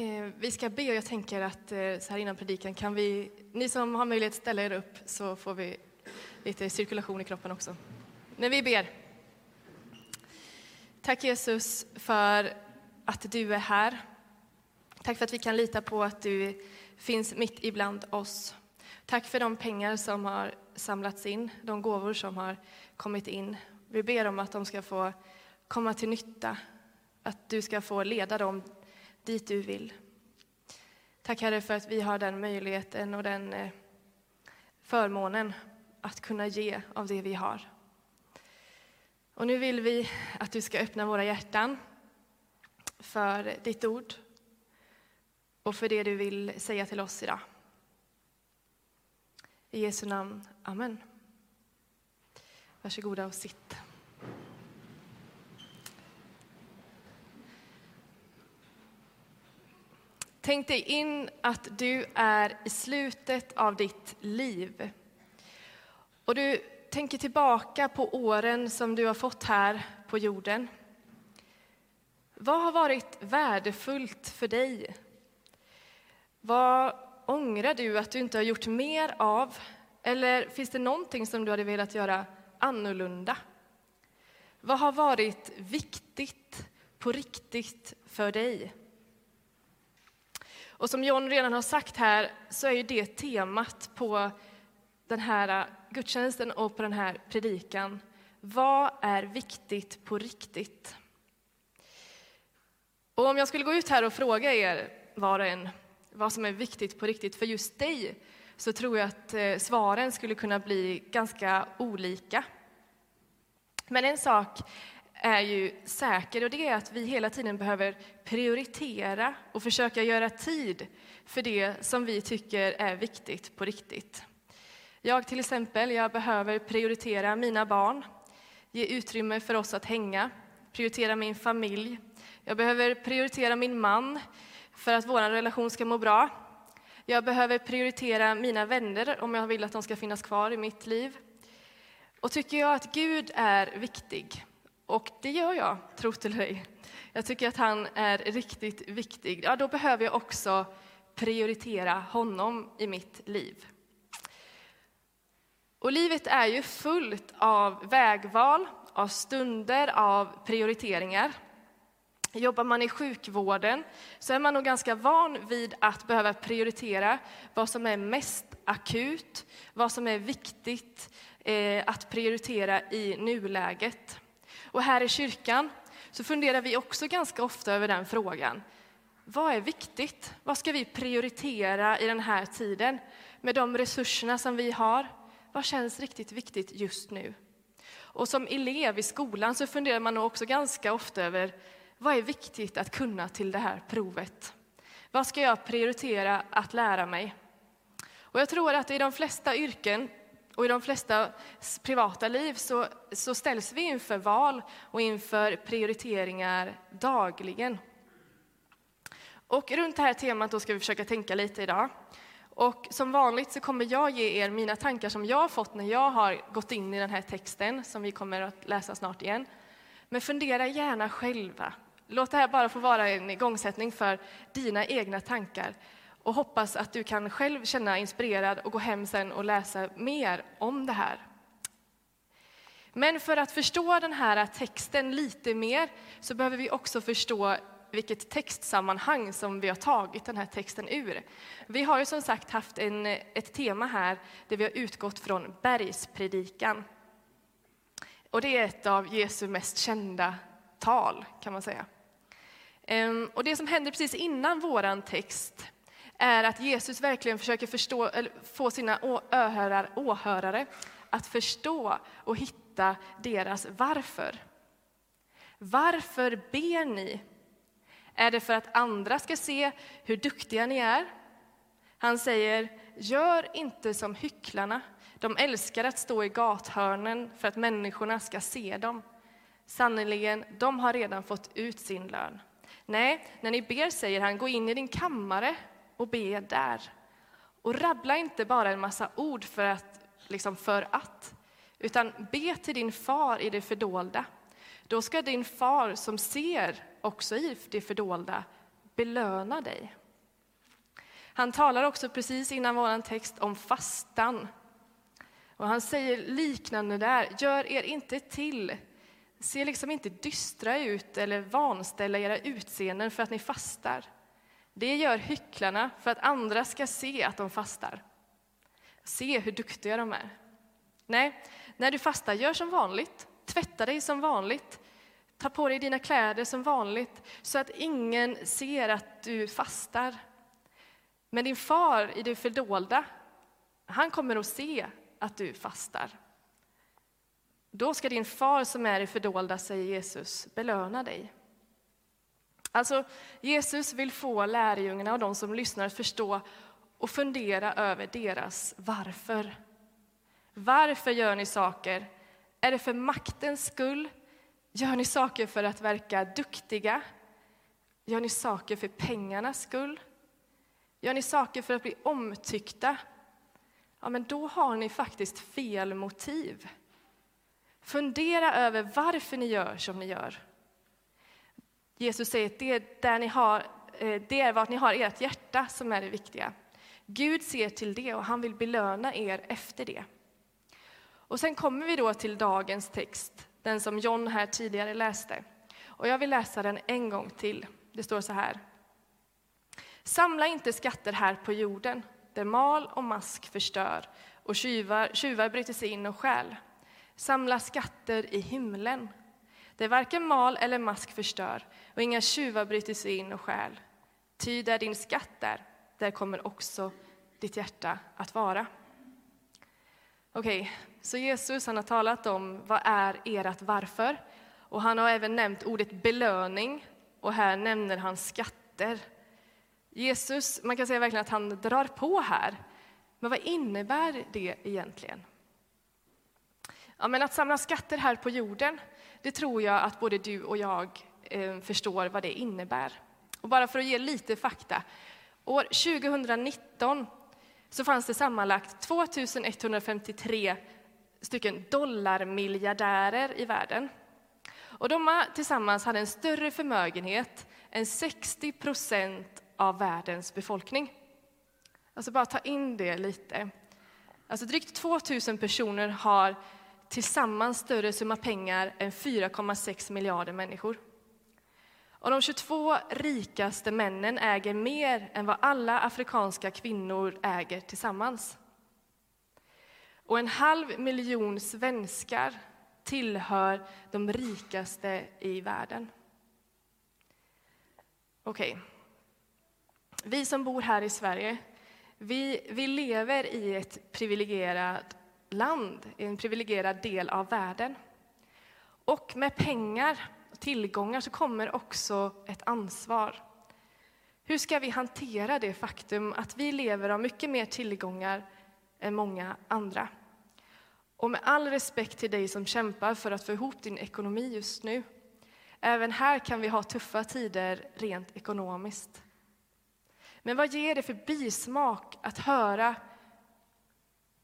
Eh, vi ska be och jag tänker att eh, så här innan predikan kan vi, ni som har möjlighet ställa er upp så får vi lite cirkulation i kroppen också. När vi ber. Tack Jesus för att du är här. Tack för att vi kan lita på att du finns mitt ibland oss. Tack för de pengar som har samlats in, de gåvor som har kommit in. Vi ber om att de ska få komma till nytta, att du ska få leda dem dit du vill. Tack Herre för att vi har den möjligheten och den eh, förmånen att kunna ge av det vi har. Och nu vill vi att du ska öppna våra hjärtan för ditt ord och för det du vill säga till oss idag. I Jesu namn. Amen. Varsågoda och sitt. Tänk dig in att du är i slutet av ditt liv. Och du tänker tillbaka på åren som du har fått här på jorden. Vad har varit värdefullt för dig? Vad ångrar du att du inte har gjort mer av? Eller finns det någonting som du hade velat göra annorlunda? Vad har varit viktigt på riktigt för dig? Och som John redan har sagt här så är ju det temat på den här gudstjänsten och på den här predikan. Vad är viktigt på riktigt? Och om jag skulle gå ut här och fråga er var och en vad som är viktigt på riktigt för just dig så tror jag att eh, svaren skulle kunna bli ganska olika. Men en sak är ju säker och det är att vi hela tiden behöver prioritera och försöka göra tid för det som vi tycker är viktigt på riktigt. Jag till exempel, jag behöver prioritera mina barn, ge utrymme för oss att hänga, prioritera min familj. Jag behöver prioritera min man för att vår relation ska må bra. Jag behöver prioritera mina vänner om jag vill att de ska finnas kvar i mitt liv. Och tycker jag att Gud är viktig, och det gör jag, tro till dig. Jag tycker att han är riktigt viktig. Ja, då behöver jag också prioritera honom i mitt liv. Och livet är ju fullt av vägval, av stunder, av prioriteringar. Jobbar man i sjukvården så är man nog ganska van vid att behöva prioritera vad som är mest akut, vad som är viktigt eh, att prioritera i nuläget. Och här i kyrkan så funderar vi också ganska ofta över den frågan. Vad är viktigt? Vad ska vi prioritera i den här tiden med de resurserna som vi har? Vad känns riktigt viktigt just nu? Och som elev i skolan så funderar man nog också ganska ofta över vad är viktigt att kunna till det här provet? Vad ska jag prioritera att lära mig? Och jag tror att i de flesta yrken och i de flesta privata liv så, så ställs vi inför val och inför prioriteringar dagligen. Och runt det här temat då ska vi försöka tänka lite idag. Och som vanligt så kommer jag ge er mina tankar som jag har fått när jag har gått in i den här texten som vi kommer att läsa snart igen. Men fundera gärna själva. Låt det här bara få vara en igångsättning för dina egna tankar och hoppas att du kan själv känna inspirerad och gå hem sen och läsa mer om det här. Men för att förstå den här texten lite mer så behöver vi också förstå vilket textsammanhang som vi har tagit den här texten ur. Vi har ju som sagt haft en, ett tema här där vi har utgått från bergspredikan. Och det är ett av Jesu mest kända tal, kan man säga. Ehm, och det som händer precis innan våran text är att Jesus verkligen försöker förstå, eller få sina åhörare, åhörare att förstå och hitta deras varför. Varför ber ni? Är det för att andra ska se hur duktiga ni är? Han säger, gör inte som hycklarna. De älskar att stå i gathörnen för att människorna ska se dem. Sannerligen, de har redan fått ut sin lön. Nej, när ni ber säger han, gå in i din kammare och be där. Och rabbla inte bara en massa ord för att, liksom för att, utan be till din far i det fördolda. Då ska din far som ser också i det fördolda belöna dig. Han talar också precis innan vår text om fastan. Och han säger liknande där, gör er inte till. Se liksom inte dystra ut eller vanställa era utseenden för att ni fastar. Det gör hycklarna för att andra ska se att de fastar. Se hur duktiga de är. Nej, när du fastar, gör som vanligt. Tvätta dig som vanligt. Ta på dig dina kläder som vanligt så att ingen ser att du fastar. Men din far i det fördolda, han kommer att se att du fastar. Då ska din far som är i fördolda, säger Jesus, belöna dig. Alltså, Jesus vill få lärjungarna och de som lyssnar att förstå och fundera över deras varför. Varför gör ni saker? Är det för maktens skull? Gör ni saker för att verka duktiga? Gör ni saker för pengarnas skull? Gör ni saker för att bli omtyckta? Ja, men då har ni faktiskt fel motiv. Fundera över varför ni gör som ni gör. Jesus säger att det är, där ni har, eh, det är vart ni har ert hjärta som är det viktiga. Gud ser till det och han vill belöna er efter det. Och sen kommer vi då till dagens text, den som John här tidigare läste. Och jag vill läsa den en gång till. Det står så här. Samla inte skatter här på jorden, där mal och mask förstör och tjuvar, tjuvar bryter sig in och stjäl. Samla skatter i himlen, där varken mal eller mask förstör och inga tjuvar bryter sig in och stjäl. Ty där din skatt är, där kommer också ditt hjärta att vara. Okej, okay, så Jesus han har talat om vad är ert varför. Och han har även nämnt ordet belöning och här nämner han skatter. Jesus, man kan säga verkligen att han drar på här. Men vad innebär det egentligen? Ja, men att samla skatter här på jorden, det tror jag att både du och jag eh, förstår vad det innebär. Och bara för att ge lite fakta. År 2019 så fanns det sammanlagt 2153 stycken dollarmiljardärer i världen. Och de tillsammans hade en större förmögenhet än 60 procent av världens befolkning. Alltså bara ta in det lite. Alltså drygt 2 000 personer har tillsammans större summa pengar än 4,6 miljarder människor. Och de 22 rikaste männen äger mer än vad alla afrikanska kvinnor äger tillsammans. Och en halv miljon svenskar tillhör de rikaste i världen. Okej. Okay. Vi som bor här i Sverige, vi, vi lever i ett privilegierat land, i en privilegierad del av världen. Och med pengar och tillgångar så kommer också ett ansvar. Hur ska vi hantera det faktum att vi lever av mycket mer tillgångar än många andra? Och med all respekt till dig som kämpar för att få ihop din ekonomi just nu, även här kan vi ha tuffa tider rent ekonomiskt. Men vad ger det för bismak att höra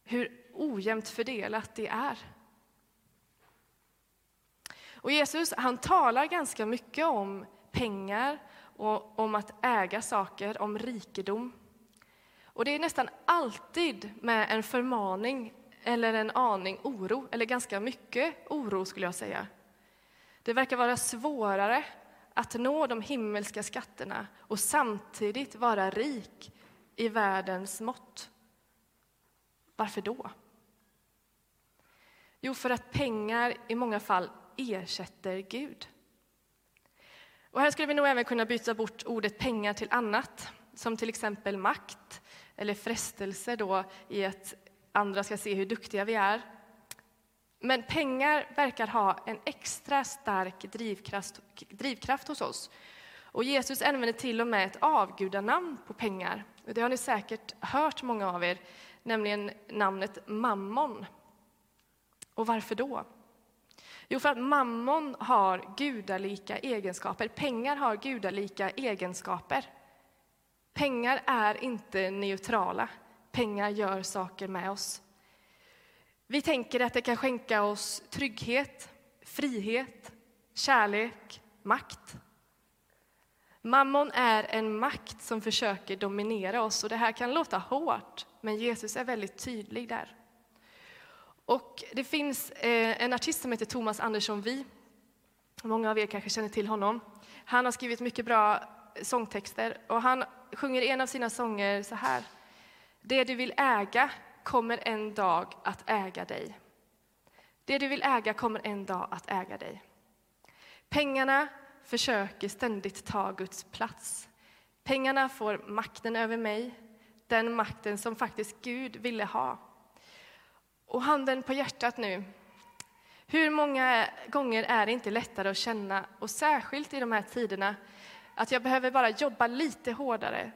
hur ojämnt fördelat det är? Och Jesus han talar ganska mycket om pengar och om att äga saker, om rikedom. Och det är nästan alltid med en förmaning eller en aning oro, eller ganska mycket oro skulle jag säga. Det verkar vara svårare att nå de himmelska skatterna och samtidigt vara rik i världens mått. Varför då? Jo, för att pengar i många fall ersätter Gud. Och här skulle vi nog även kunna byta bort ordet pengar till annat, som till exempel makt eller frestelse då i att andra ska se hur duktiga vi är. Men pengar verkar ha en extra stark drivkraft, drivkraft hos oss. Och Jesus använder till och med ett avgudanamn på pengar. Det har ni säkert hört, många av er, nämligen namnet mammon. Och varför då? Jo, för att mammon har gudalika egenskaper. Pengar har gudalika egenskaper. Pengar är inte neutrala. Pengar gör saker med oss. Vi tänker att det kan skänka oss trygghet, frihet, kärlek, makt. Mammon är en makt som försöker dominera oss och det här kan låta hårt, men Jesus är väldigt tydlig där. Och det finns eh, en artist som heter Thomas Andersson Vi. Många av er kanske känner till honom. Han har skrivit mycket bra sångtexter och han sjunger en av sina sånger så här. Det du vill äga kommer en dag att äga dig. Det du vill äga kommer en dag att äga dig. Pengarna försöker ständigt ta Guds plats. Pengarna får makten över mig, den makten som faktiskt Gud ville ha. Och handen på hjärtat nu. Hur många gånger är det inte lättare att känna, och särskilt i de här tiderna, att jag behöver bara jobba lite hårdare,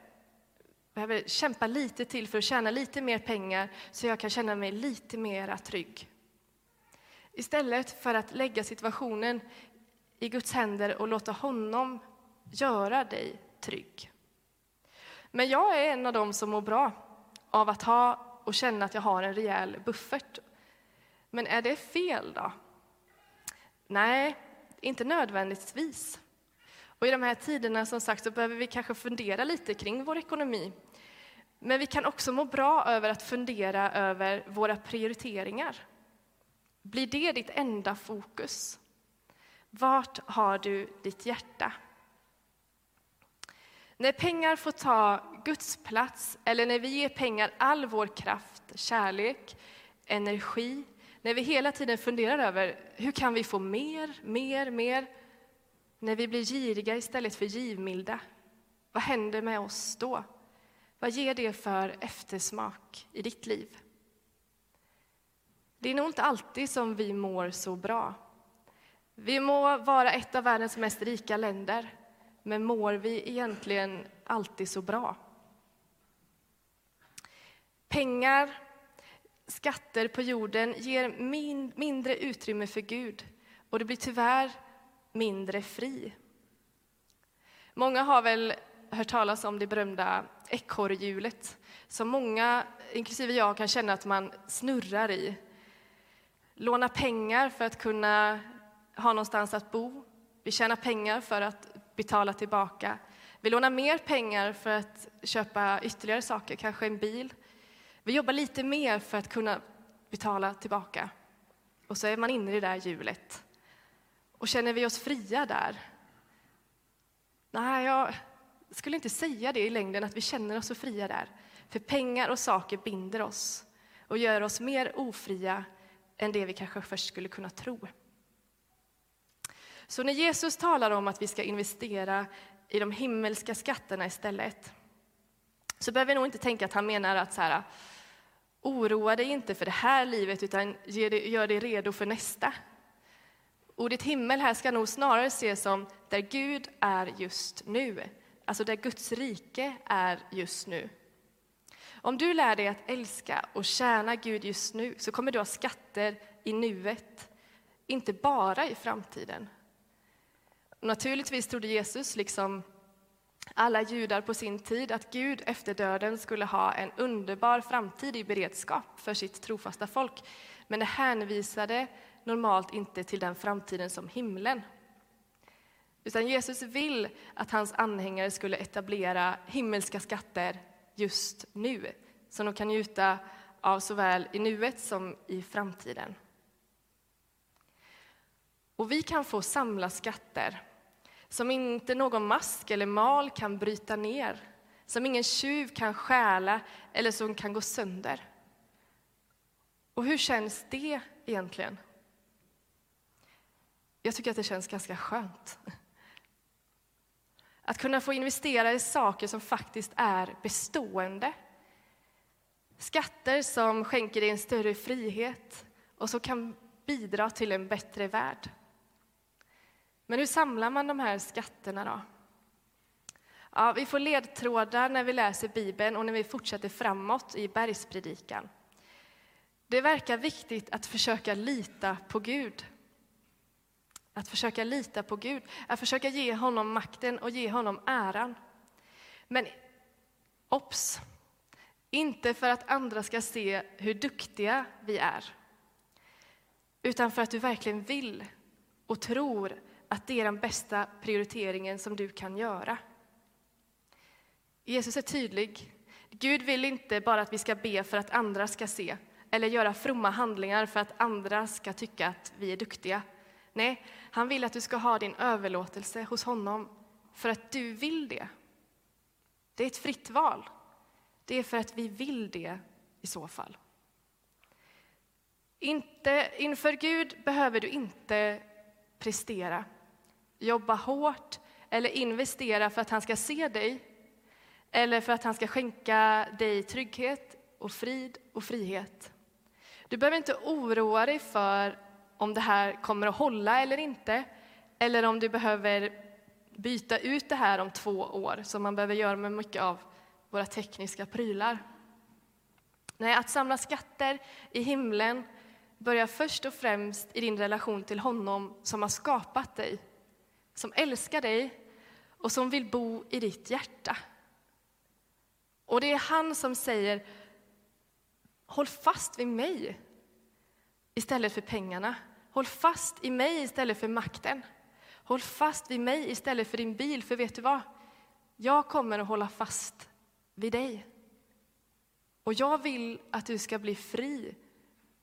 behöver kämpa lite till för att tjäna lite mer pengar så jag kan känna mig lite mer trygg. Istället för att lägga situationen i Guds händer och låta honom göra dig trygg. Men jag är en av dem som mår bra av att ha och känna att jag har en rejäl buffert. Men är det fel då? Nej, inte nödvändigtvis. Och i de här tiderna som sagt så behöver vi kanske fundera lite kring vår ekonomi. Men vi kan också må bra över att fundera över våra prioriteringar. Blir det ditt enda fokus? Vart har du ditt hjärta? När pengar får ta Guds plats, eller när vi ger pengar all vår kraft, kärlek, energi, när vi hela tiden funderar över hur kan vi få mer, mer, mer, när vi blir giriga istället för givmilda, vad händer med oss då? Vad ger det för eftersmak i ditt liv? Det är nog inte alltid som vi mår så bra. Vi må vara ett av världens mest rika länder, men mår vi egentligen alltid så bra? Pengar, skatter på jorden ger min, mindre utrymme för Gud och det blir tyvärr mindre fri. Många har väl hört talas om det berömda ekorrhjulet som många, inklusive jag, kan känna att man snurrar i. Låna pengar för att kunna ha någonstans att bo. Vi tjänar pengar för att betala tillbaka. Vi lånar mer pengar för att köpa ytterligare saker, kanske en bil. Vi jobbar lite mer för att kunna betala tillbaka. Och så är man inne i det där hjulet. Och känner vi oss fria där? Nej, jag skulle inte säga det i längden, att vi känner oss så fria där. För pengar och saker binder oss och gör oss mer ofria än det vi kanske först skulle kunna tro. Så när Jesus talar om att vi ska investera i de himmelska skatterna istället, så behöver vi nog inte tänka att han menar att så här, oroa dig inte för det här livet, utan gör dig redo för nästa. Ordet himmel här ska nog snarare ses som där Gud är just nu, alltså där Guds rike är just nu. Om du lär dig att älska och tjäna Gud just nu så kommer du ha skatter i nuet, inte bara i framtiden. Naturligtvis trodde Jesus, liksom alla judar på sin tid, att Gud efter döden skulle ha en underbar framtid i beredskap för sitt trofasta folk. Men det hänvisade normalt inte till den framtiden som himlen. Utan Jesus vill att hans anhängare skulle etablera himmelska skatter just nu, som de kan njuta av såväl i nuet som i framtiden. Och vi kan få samla skatter som inte någon mask eller mal kan bryta ner, som ingen tjuv kan stjäla eller som kan gå sönder. Och hur känns det egentligen? Jag tycker att det känns ganska skönt. Att kunna få investera i saker som faktiskt är bestående. Skatter som skänker dig en större frihet och som kan bidra till en bättre värld. Men hur samlar man de här skatterna då? Ja, vi får ledtrådar när vi läser Bibeln och när vi fortsätter framåt i bergspredikan. Det verkar viktigt att försöka lita på Gud. Att försöka lita på Gud, att försöka ge honom makten och ge honom äran. Men obs! Inte för att andra ska se hur duktiga vi är, utan för att du verkligen vill och tror att det är den bästa prioriteringen som du kan göra. Jesus är tydlig. Gud vill inte bara att vi ska be för att andra ska se eller göra fromma handlingar för att andra ska tycka att vi är duktiga. Nej, han vill att du ska ha din överlåtelse hos honom för att du vill det. Det är ett fritt val. Det är för att vi vill det i så fall. Inte, inför Gud behöver du inte prestera, jobba hårt eller investera för att han ska se dig eller för att han ska skänka dig trygghet och frid och frihet. Du behöver inte oroa dig för om det här kommer att hålla eller inte, eller om du behöver byta ut det här om två år, som man behöver göra med mycket av våra tekniska prylar. Nej, att samla skatter i himlen börjar först och främst i din relation till honom som har skapat dig, som älskar dig och som vill bo i ditt hjärta. Och det är han som säger Håll fast vid mig istället för pengarna. Håll fast i mig istället för makten. Håll fast vid mig istället för din bil, för vet du vad? Jag kommer att hålla fast vid dig. Och jag vill att du ska bli fri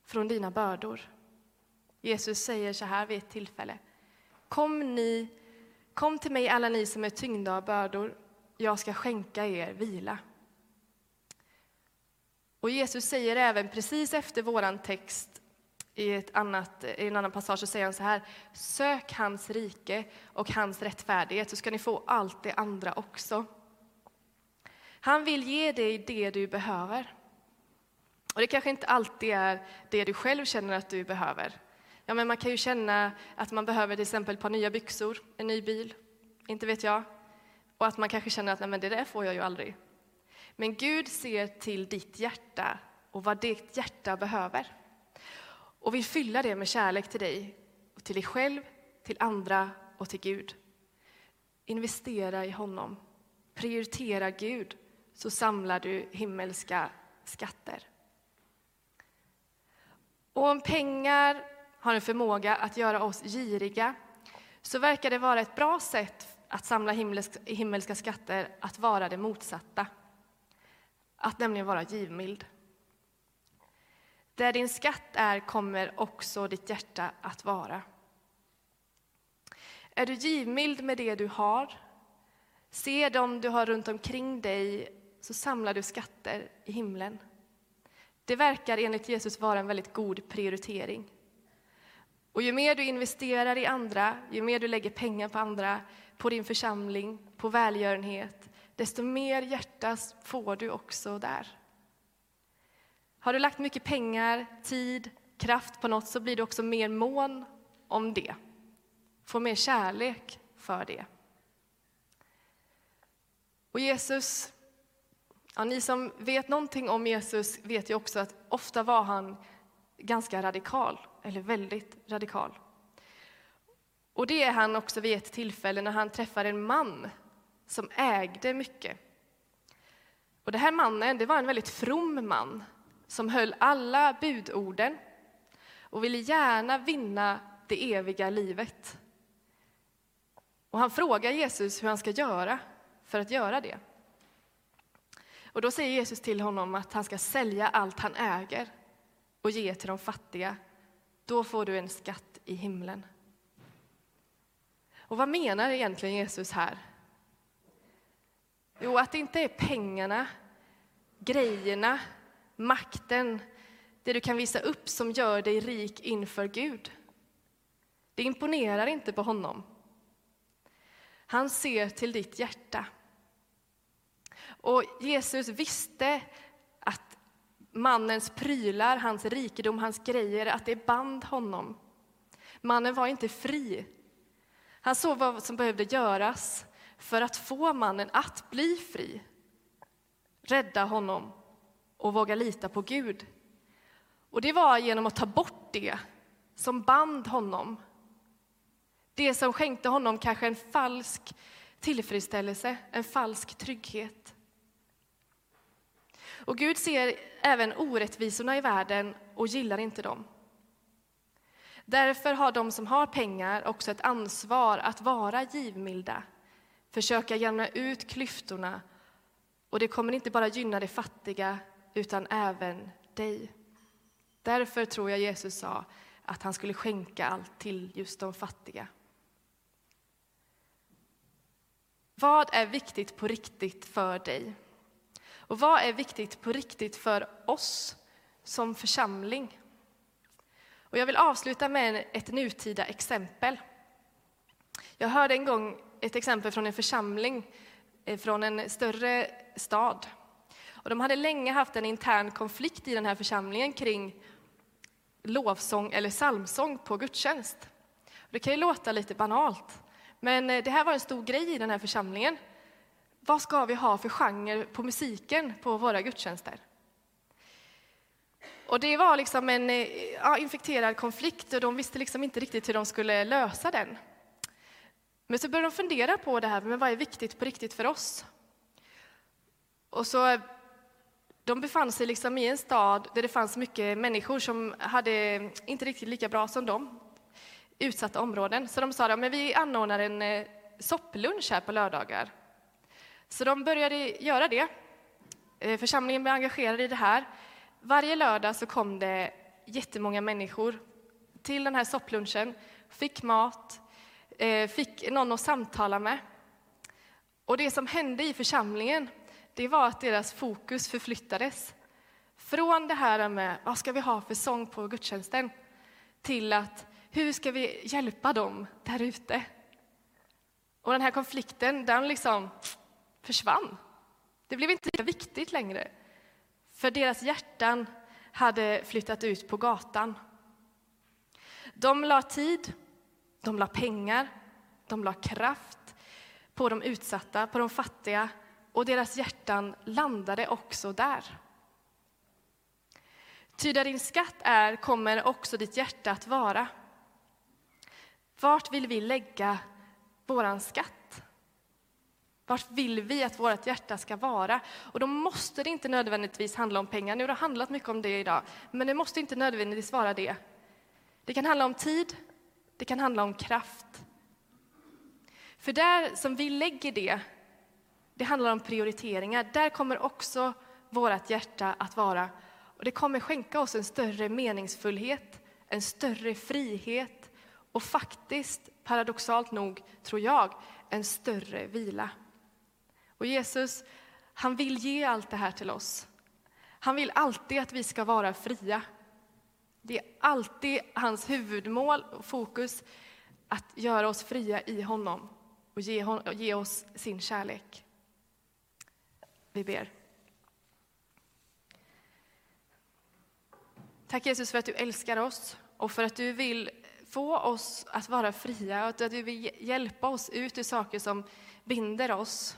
från dina bördor. Jesus säger så här vid ett tillfälle. Kom, ni, kom till mig alla ni som är tyngda av bördor, jag ska skänka er vila. Och Jesus säger även precis efter våran text i, ett annat, i en annan passage så säger han så här. Sök hans rike och hans rättfärdighet så ska ni få allt det andra också. Han vill ge dig det du behöver. Och det kanske inte alltid är det du själv känner att du behöver. Ja, men man kan ju känna att man behöver till exempel ett par nya byxor, en ny bil, inte vet jag. Och att man kanske känner att Nej, men det där får jag ju aldrig. Men Gud ser till ditt hjärta och vad ditt hjärta behöver. Och vill fylla det med kärlek till dig, och till dig själv, till andra och till Gud. Investera i honom. Prioritera Gud, så samlar du himmelska skatter. Och om pengar har en förmåga att göra oss giriga så verkar det vara ett bra sätt att samla himmelska skatter att vara det motsatta. Att nämligen vara givmild. Där din skatt är kommer också ditt hjärta att vara. Är du givmild med det du har, se dem du har runt omkring dig, så samlar du skatter i himlen. Det verkar enligt Jesus vara en väldigt god prioritering. Och ju mer du investerar i andra, ju mer du lägger pengar på andra, på din församling, på välgörenhet, desto mer hjärta får du också där. Har du lagt mycket pengar, tid, kraft på något så blir du också mer mån om det. Får mer kärlek för det. Och Jesus, ja, ni som vet någonting om Jesus vet ju också att ofta var han ganska radikal, eller väldigt radikal. Och det är han också vid ett tillfälle när han träffar en man som ägde mycket. Och den här mannen det var en väldigt from man som höll alla budorden och ville gärna vinna det eviga livet. Och han frågar Jesus hur han ska göra för att göra det. Och då säger Jesus till honom att han ska sälja allt han äger och ge till de fattiga. Då får du en skatt i himlen. Och vad menar egentligen Jesus här? Jo, att det inte är pengarna, grejerna, makten, det du kan visa upp som gör dig rik inför Gud. Det imponerar inte på honom. Han ser till ditt hjärta. Och Jesus visste mannens prylar, hans rikedom, hans grejer, att det band honom. Mannen var inte fri. Han såg vad som behövde göras för att få mannen att bli fri. Rädda honom och våga lita på Gud. Och det var genom att ta bort det som band honom. Det som skänkte honom kanske en falsk tillfredsställelse, en falsk trygghet. Och Gud ser även orättvisorna i världen och gillar inte dem. Därför har de som har pengar också ett ansvar att vara givmilda, försöka jämna ut klyftorna Och det kommer inte bara gynna de fattiga, utan även dig. Därför tror jag Jesus sa att han skulle skänka allt till just de fattiga. Vad är viktigt på riktigt för dig? Och vad är viktigt på riktigt för oss som församling? Och jag vill avsluta med ett nutida exempel. Jag hörde en gång ett exempel från en församling eh, från en större stad. Och de hade länge haft en intern konflikt i den här församlingen kring lovsång eller psalmsång på gudstjänst. Det kan ju låta lite banalt, men eh, det här var en stor grej i den här församlingen. Vad ska vi ha för genre på musiken på våra gudstjänster? Och det var liksom en eh, ja, infekterad konflikt och de visste liksom inte riktigt hur de skulle lösa den. Men så började de fundera på det här, men vad är viktigt på riktigt för oss? Och så eh, de befann sig liksom i en stad där det fanns mycket människor som hade inte riktigt lika bra som dem, utsatta områden. Så de sa att vi anordnar en eh, sopplunch här på lördagar. Så de började göra det. Eh, församlingen blev engagerad i det här. Varje lördag så kom det jättemånga människor till den här sopplunchen, fick mat, eh, fick någon att samtala med. Och det som hände i församlingen det var att deras fokus förflyttades från det här med vad ska vi ha för sång på gudstjänsten till att hur ska vi hjälpa dem där ute? Och den här konflikten, den liksom försvann. Det blev inte lika viktigt längre, för deras hjärtan hade flyttat ut på gatan. De la tid, de la pengar, de la kraft på de utsatta, på de fattiga, och deras hjärtan landade också där. Ty där din skatt är kommer också ditt hjärta att vara. Vart vill vi lägga våran skatt? Vart vill vi att vårt hjärta ska vara? Och då måste det inte nödvändigtvis handla om pengar. Nu har det handlat mycket om det idag, men det måste inte nödvändigtvis vara det. Det kan handla om tid, det kan handla om kraft. För där som vi lägger det, det handlar om prioriteringar. Där kommer också vårt hjärta att vara. Och det kommer skänka oss en större meningsfullhet, en större frihet och faktiskt, paradoxalt nog, tror jag, en större vila. Och Jesus, han vill ge allt det här till oss. Han vill alltid att vi ska vara fria. Det är alltid hans huvudmål och fokus att göra oss fria i honom och ge, hon, ge oss sin kärlek. Vi ber. Tack Jesus för att du älskar oss och för att du vill få oss att vara fria och att du vill hjälpa oss ut ur saker som binder oss.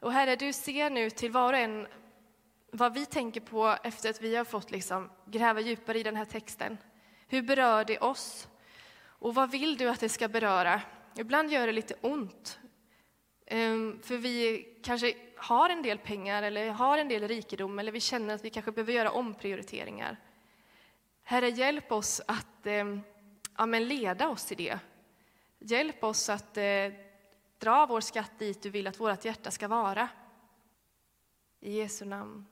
Och Herre, du ser nu till var och en vad vi tänker på efter att vi har fått liksom gräva djupare i den här texten. Hur berör det oss? Och vad vill du att det ska beröra? Ibland gör det lite ont, ehm, för vi kanske har en del pengar eller har en del rikedom eller vi känner att vi kanske behöver göra omprioriteringar. Herre, hjälp oss att ehm, ja, men leda oss i det. Hjälp oss att eh, dra vår skatt dit du vill att vårt hjärta ska vara. I Jesu namn.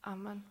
Amen.